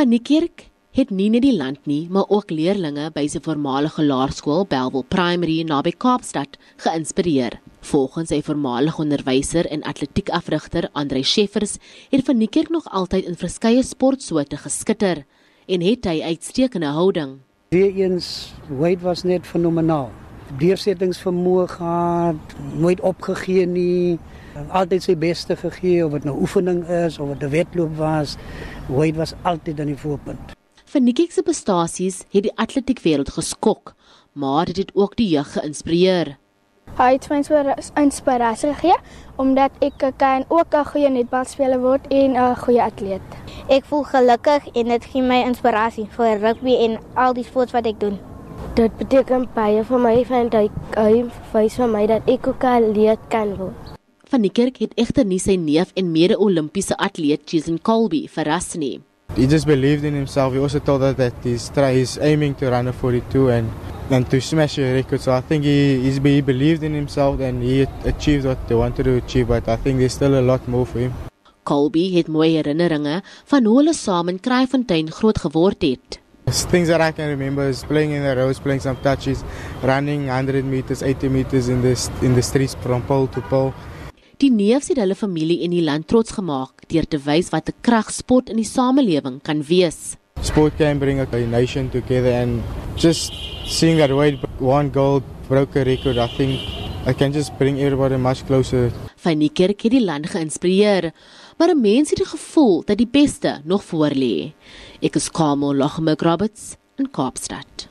Van die kerk het nie net die land nie, maar ook leerdlinge by sy voormalige laerskool Bellville Primary naby Kaapstad geïnspireer. Volgens sy voormalige onderwyser en atletiekafrigter Andre Scheffers het Van die kerk nog altyd in verskeie sportsoorte geskitter en het hy uitstekende houding. Weereens Wade was net fenomenaal. Deursettingsvermoë gehad, nooit opgegee nie, altyd sy beste gegee of dit nou oefening is of dit 'n wedloop was. Wade was altyd aan die voorpunt. Van Nikki se prestasies het die atletiek-wêreld geskok, maar dit het ook die jeug geïnspireer. Hy het my inspirasie gegee omdat ek kan ook 'n goeie netbalspeler word en 'n goeie atleet. Ek voel gelukkig en dit gee my inspirasie vir rugby en al die sporte wat ek doen. Dit beteken baie vir my want hy hy wys vir my dat ek ook 'n atleet kan word. Van die kerk het egter nie sy neef en mede-Olimpiese atleet Jason Colby verras nie. He just believed in himself. He also told us that he's, try, he's aiming to run a 42 and, and to smash a record. So I think he, he's, he believed in himself and he achieved what they wanted to achieve. But I think there's still a lot more for him. Colby het mooi herinneringe van hoe hulle saam in Kraaifontein groot geword het. Things that I can remember is playing in the roads, playing some touches, running 100 meters, 80 meters in the, in the streets from pole to pole. Die neefs het hulle familie en die land trots gemaak deur te wys wat 'n krag sport in die samelewing kan wees. Sport can bring a nation together and just seeing that Wade won gold, broke a record, I think I can just bring everybody much closer. Van die kerk het die land geïnspireer, maar mense het die gevoel dat die beste nog voor lê. Ek is Kamo Lachme Roberts in Kaapstad.